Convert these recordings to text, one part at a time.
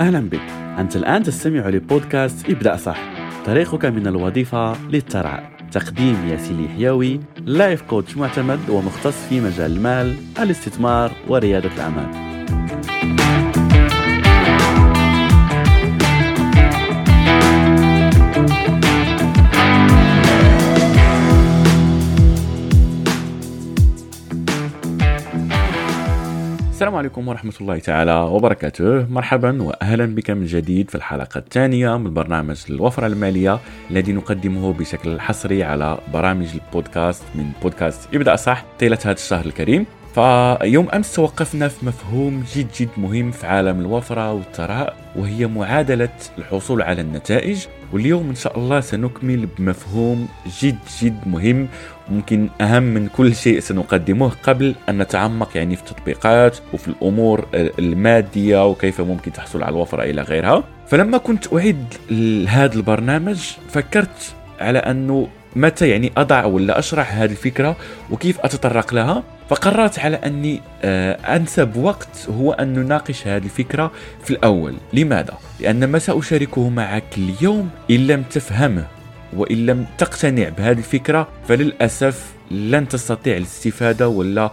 أهلا بك. أنت الآن تستمع لبودكاست ابدأ صح. طريقك من الوظيفة للثراء تقديم ياسيلي حيوي لايف كوتش معتمد ومختص في مجال المال الاستثمار وريادة الأعمال. السلام عليكم ورحمة الله تعالى وبركاته. مرحبا وأهلا بك من جديد في الحلقة الثانية من برنامج الوفرة المالية الذي نقدمه بشكل حصري على برامج البودكاست من بودكاست ابدأ صح طيلة هذا الشهر الكريم. فيوم أمس توقفنا في مفهوم جد جد مهم في عالم الوفرة والثراء وهي معادلة الحصول على النتائج. واليوم إن شاء الله سنكمل بمفهوم جد جد مهم ممكن أهم من كل شيء سنقدمه قبل أن نتعمق يعني في التطبيقات وفي الأمور المادية وكيف ممكن تحصل على الوفرة إلى غيرها. فلما كنت اعد هذا البرنامج فكرت على أنه متى يعني أضع ولا أشرح هذه الفكرة وكيف أتطرق لها؟ فقررت على أني آه، أنسب وقت هو أن نناقش هذه الفكرة في الأول. لماذا؟ لأن ما سأشاركه معك اليوم إن لم تفهمه وإن لم تقتنع بهذه الفكرة فللأسف لن تستطيع الاستفادة ولا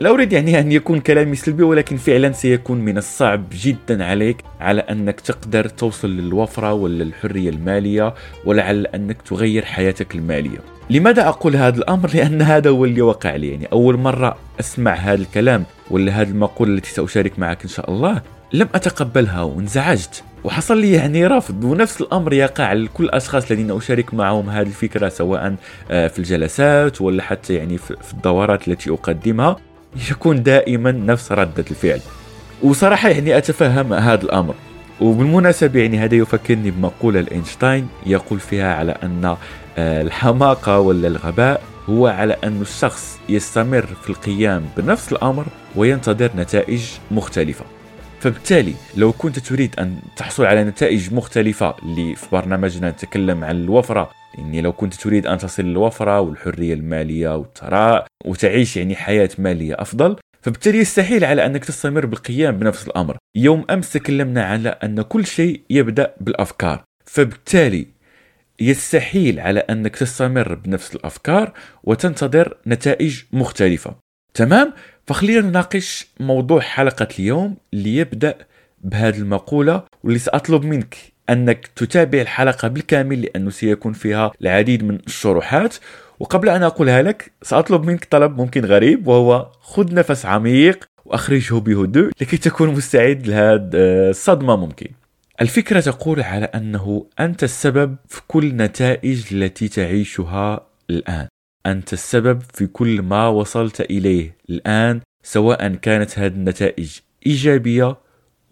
لا أريد يعني أن يكون كلامي سلبي ولكن فعلا سيكون من الصعب جدا عليك على أنك تقدر توصل للوفرة ولا الحرية المالية ولعل أنك تغير حياتك المالية. لماذا أقول هذا الأمر؟ لأن هذا هو اللي وقع لي. يعني أول مرة أسمع هذا الكلام ولا هذه المقولة التي سأشارك معك إن شاء الله. لم أتقبلها وانزعجت. وحصل لي يعني رفض ونفس الأمر يقع لكل الأشخاص الذين أشارك معهم هذه الفكرة سواء آه، في الجلسات ولا حتى يعني في الدورات التي أقدمها. يكون دائما نفس ردة الفعل. وصراحة يعني أتفهم هذا الأمر. وبالمناسبة يعني هذا يفكرني بمقولة لأينشتاين يقول فيها على أن آه، الحماقة ولا الغباء هو على أن الشخص يستمر في القيام بنفس الأمر وينتظر نتائج مختلفة. فبالتالي لو كنت تريد أن تحصل على نتائج مختلفة اللي في برنامجنا نتكلم عن الوفرة يعني لو كنت تريد أن تصل للوفرة والحرية المالية والثراء وتعيش يعني حياة مالية أفضل فبالتالي يستحيل على أنك تستمر بالقيام بنفس الأمر يوم أمس تكلمنا على أن كل شيء يبدأ بالأفكار فبالتالي يستحيل على أنك تستمر بنفس الأفكار وتنتظر نتائج مختلفة تمام؟ فخلينا نناقش موضوع حلقة اليوم اللي يبدأ بهذه المقولة واللي سأطلب منك أنك تتابع الحلقة بالكامل لأنه سيكون فيها العديد من الشروحات. وقبل أن أقولها لك سأطلب منك طلب ممكن غريب وهو خذ نفس عميق وأخرجه بهدوء لكي تكون مستعد لهذه الصدمة ممكن. الفكرة تقول على أنه أنت السبب في كل النتائج التي تعيشها الآن. أنت السبب في كل ما وصلت إليه. الآن سواء كانت هذه النتائج إيجابية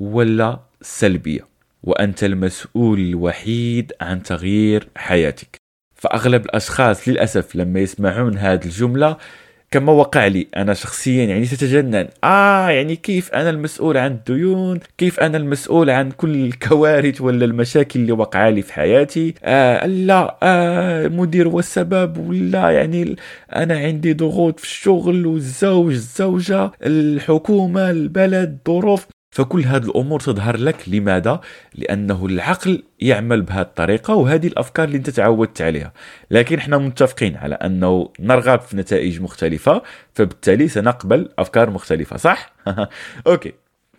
ولا سلبية وأنت المسؤول الوحيد عن تغيير حياتك. فأغلب الأشخاص للأسف لما يسمعون هذه الجملة كما وقع لي. أنا شخصيا يعني تتجنن. آه يعني كيف أنا المسؤول عن الديون؟ كيف أنا المسؤول عن كل الكوارث ولا المشاكل اللي وقع لي في حياتي؟ آه لا آه المدير هو السبب ولا يعني أنا عندي ضغوط في الشغل والزوج الزوجة الحكومة البلد ظروف. فكل هذه الأمور تظهر لك. لماذا؟ لأنه العقل يعمل بهذه الطريقة وهذه الأفكار اللي انت تعودت عليها، لكن إحنا متفقين على أنه نرغب في نتائج مختلفة فبالتالي سنقبل أفكار مختلفة صح؟ أوكي.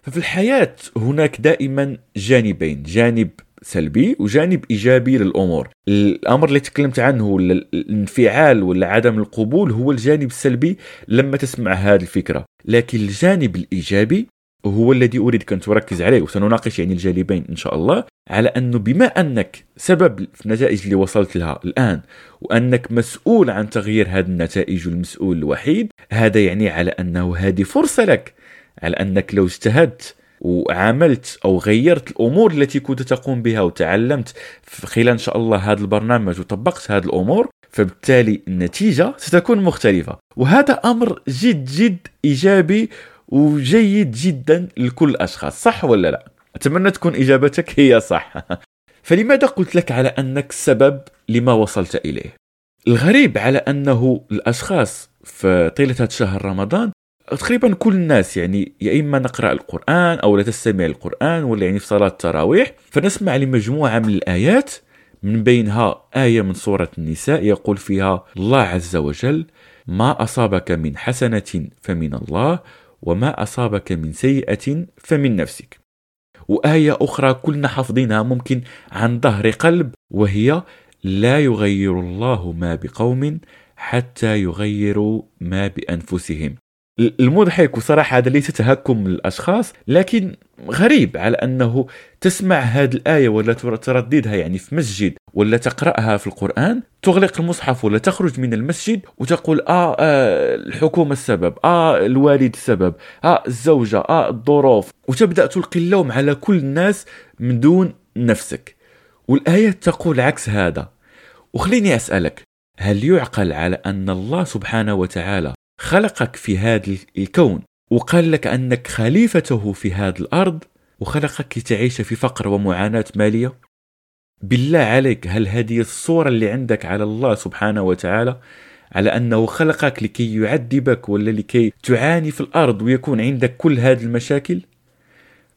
ففي الحياة هناك دائما جانبين، جانب سلبي وجانب إيجابي للأمور. الأمر اللي تكلمت عنه الانفعال ولا عدم القبول هو الجانب السلبي لما تسمع هذه الفكرة. لكن الجانب الإيجابي هو الذي أريدك أن تركز عليه وسنناقش يعني الجانبين إن شاء الله على أنه بما أنك سبب في النتائج اللي وصلت لها الآن وأنك مسؤول عن تغيير هذه النتائج والمسؤول الوحيد هذا يعني على أنه هذه فرصة لك على أنك لو اجتهدت وعملت أو غيرت الأمور التي كنت تقوم بها وتعلمت خلال إن شاء الله هذا البرنامج وطبقت هذه الأمور فبالتالي النتيجة ستكون مختلفة. وهذا أمر جد جد إيجابي وجيد جدا لكل الأشخاص صح ولا لا؟ أتمنى تكون إجابتك هي صح. فلماذا قلت لك على أنك السبب لما وصلت إليه؟ الغريب على أنه الأشخاص في طيلة هذا شهر رمضان تقريبا كل الناس يعني يا إما نقرأ القرآن أو لا تستمع القران ولا يعني في صلاة التراويح فنسمع لمجموعة من الآيات من بينها آية من سورة النساء يقول فيها الله عز وجل ما أصابك من حسنة فمن الله وما اصابك من سيئه فمن نفسك. وايه أخرى كلنا حافظينها ممكن عن ظهر قلب وهي لا يغير الله ما بقوم حتى يغيروا ما بانفسهم. المضحك وصراحة هذا ليس تهكم الأشخاص لكن غريب على أنه تسمع هذه الآية ولا ترددها يعني في مسجد ولا تقرأها في القرآن تغلق المصحف ولا تخرج من المسجد وتقول آه, آه الحكومة السبب آه الوالد السبب آه الزوجة آه الظروف وتبدأ تلقي اللوم على كل الناس من دون نفسك. والآية تقول عكس هذا. وخليني أسألك هل يعقل على أن الله سبحانه وتعالى خلقك في هذا الكون وقال لك أنك خليفته في هذه الأرض وخلقك لتعيش في فقر ومعاناة مالية. بالله عليك هل هذه الصورة اللي عندك على الله سبحانه وتعالى على أنه خلقك لكي يعذبك ولا لكي تعاني في الأرض ويكون عندك كل هذه المشاكل؟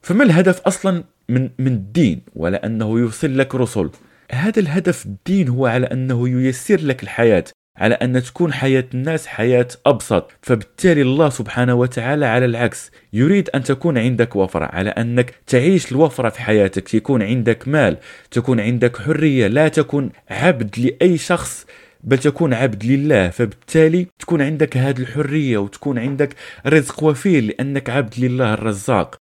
فما الهدف أصلا من, من الدين؟ ولا أنه يوصل لك رسل. هذا الهدف الدين هو على أنه ييسر لك الحياة. على أن تكون حياة الناس حياة أبسط. فبالتالي الله سبحانه وتعالى على العكس يريد أن تكون عندك وفرة على أنك تعيش الوفرة في حياتك يكون عندك مال تكون عندك حرية لا تكون عبد لأي شخص بل تكون عبد لله. فبالتالي تكون عندك هذه الحرية وتكون عندك رزق وفير لأنك عبد لله الرزاق.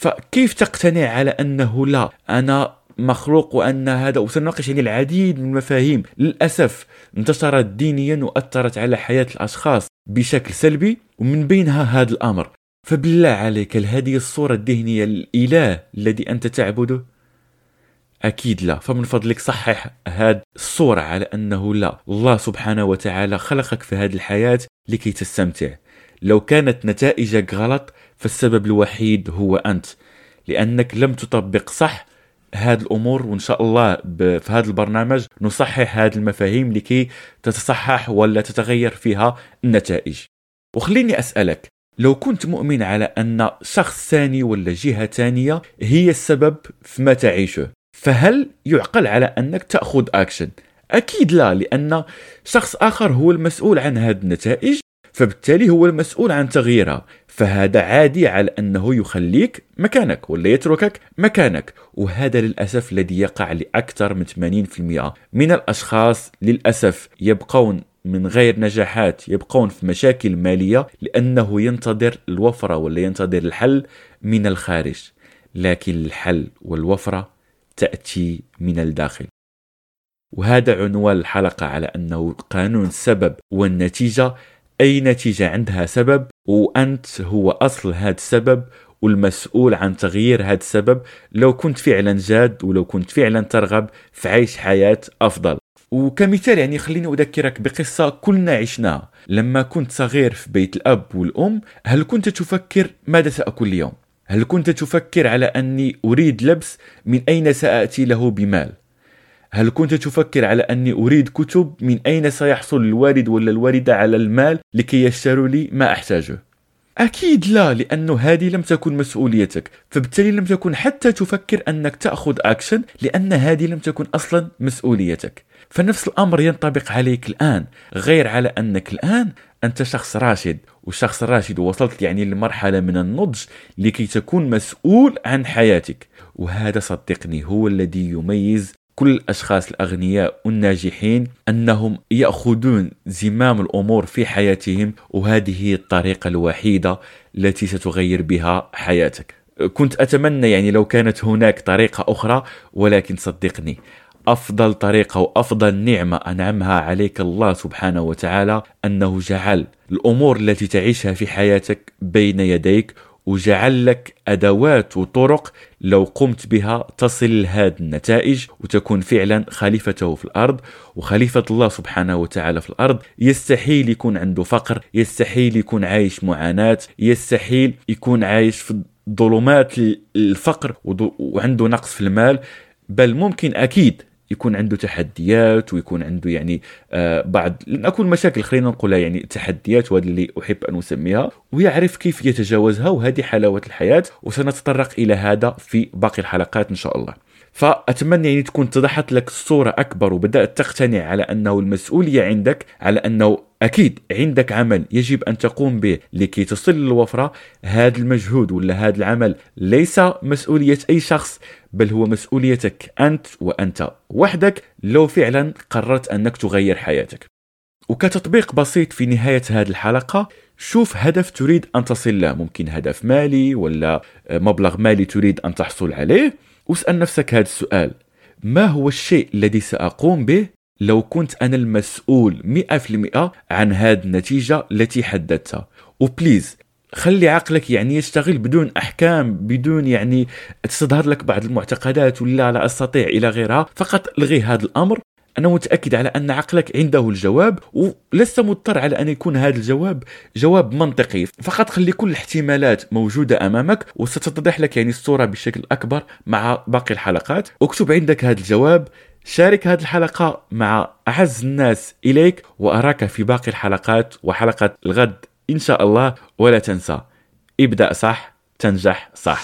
فكيف تقتنع على أنه لا؟ أنا مخلوق وان هذا وسنناقش يعني العديد من المفاهيم. للأسف انتشرت دينيا وأثرت على حياة الأشخاص بشكل سلبي ومن بينها هذا الأمر. فبالله عليك هل هذه الصورة الذهنية للإله الذي أنت تعبده؟ أكيد لا. فمن فضلك صحح هذه الصورة على أنه لا. الله سبحانه وتعالى خلقك في هذه الحياة لكي تستمتع. لو كانت نتائجك غلط فالسبب الوحيد هو أنت. لأنك لم تطبق صح هذه الأمور وإن شاء الله في هذا البرنامج نصحح هذه المفاهيم لكي تتصحح ولا تتغير فيها النتائج. وخليني أسألك لو كنت مؤمن على أن شخص ثاني ولا جهة ثانية هي السبب في ما تعيشه فهل يعقل على أنك تأخذ اكشن أكيد لا لأن شخص آخر هو المسؤول عن هذه النتائج. فبالتالي هو المسؤول عن تغييرها فهذا عادي على أنه يخليك مكانك ولا يتركك مكانك. وهذا للأسف الذي يقع لأكثر من 80% من الأشخاص للأسف يبقون من غير نجاحات يبقون في مشاكل مالية لأنه ينتظر الوفرة ولا ينتظر الحل من الخارج. لكن الحل والوفرة تأتي من الداخل. وهذا عنوان الحلقة على أنه قانون السبب والنتيجة أي نتيجة عندها سبب وأنت هو أصل هذا السبب والمسؤول عن تغيير هذا السبب لو كنت فعلا جاد ولو كنت فعلا ترغب في عيش حياة أفضل وكمثال يعني خليني أذكرك بقصة كلنا عشناها لما كنت صغير في بيت الأب والأم هل كنت تفكر ماذا سأكل اليوم؟ هل كنت تفكر على أني أريد لبس من أين سآتي له بمال؟ هل كنت تفكر على أني أريد كتب؟ من أين سيحصل الوالد ولا الوالدة على المال لكي يشتروا لي ما أحتاجه؟ أكيد لا لأنه هذه لم تكن مسؤوليتك. فبالتالي لم تكن حتى تفكر أنك تأخذ أكشن لأن هذه لم تكن أصلا مسؤوليتك. فنفس الأمر ينطبق عليك الآن غير على أنك الآن أنت شخص راشد وشخص راشد وصلت يعني لمرحلة من النضج لكي تكون مسؤول عن حياتك. وهذا صدقني هو الذي يميز كل الأشخاص الأغنياء والناجحين أنهم يأخذون زمام الأمور في حياتهم وهذه هي الطريقة الوحيدة التي ستغير بها حياتك. كنت أتمنى يعني لو كانت هناك طريقة أخرى ولكن صدقني أفضل طريقة وأفضل نعمة أنعمها عليك الله سبحانه وتعالى أنه جعل الأمور التي تعيشها في حياتك بين يديك وجعل لك أدوات وطرق لو قمت بها تصل لهذه النتائج وتكون فعلا خليفته في الأرض. وخليفة الله سبحانه وتعالى في الأرض يستحيل يكون عنده فقر يستحيل يكون عايش معاناة يستحيل يكون عايش في ظلمات الفقر وعنده نقص في المال. بل ممكن أكيد يكون عنده تحديات ويكون عنده يعني آه بعض لن أكون مشاكل خلينا نقولها يعني تحديات وهذا اللي أحب أن أسميها ويعرف كيف يتجاوزها وهذه حلاوة الحياة وسنتطرق إلى هذا في باقي الحلقات إن شاء الله. فأتمنى يعني تكون اتضحت لك الصورة أكبر وبدأت تقتنع على أنه المسؤولية عندك على أنه أكيد عندك عمل يجب أن تقوم به لكي تصل للوفرة. هذا المجهود ولا هذا العمل ليس مسؤولية أي شخص. بل هو مسؤوليتك أنت وأنت وحدك لو فعلا قررت أنك تغير حياتك. وكتطبيق بسيط في نهاية هذه الحلقة شوف هدف تريد أن تصل له. ممكن هدف مالي ولا مبلغ مالي تريد أن تحصل عليه. واسأل نفسك هذا السؤال. ما هو الشيء الذي سأقوم به لو كنت أنا المسؤول 100% عن هذه النتيجة التي حددتها؟ وبليز خلي عقلك يعني يشتغل بدون أحكام بدون يعني تظهر لك بعض المعتقدات ولا لا أستطيع إلى غيرها. فقط ألغي هذا الأمر. أنا متأكد على أن عقلك عنده الجواب ولست مضطر على أن يكون هذا الجواب جواب منطقي. فقط خلي كل الاحتمالات موجودة أمامك وستتضح لك يعني الصورة بشكل أكبر مع باقي الحلقات. اكتب عندك هذا الجواب شارك هذه الحلقة مع أعز الناس إليك وأراك في باقي الحلقات وحلقة الغد. إن شاء الله ولا تنسى. ابدأ صح تنجح صح.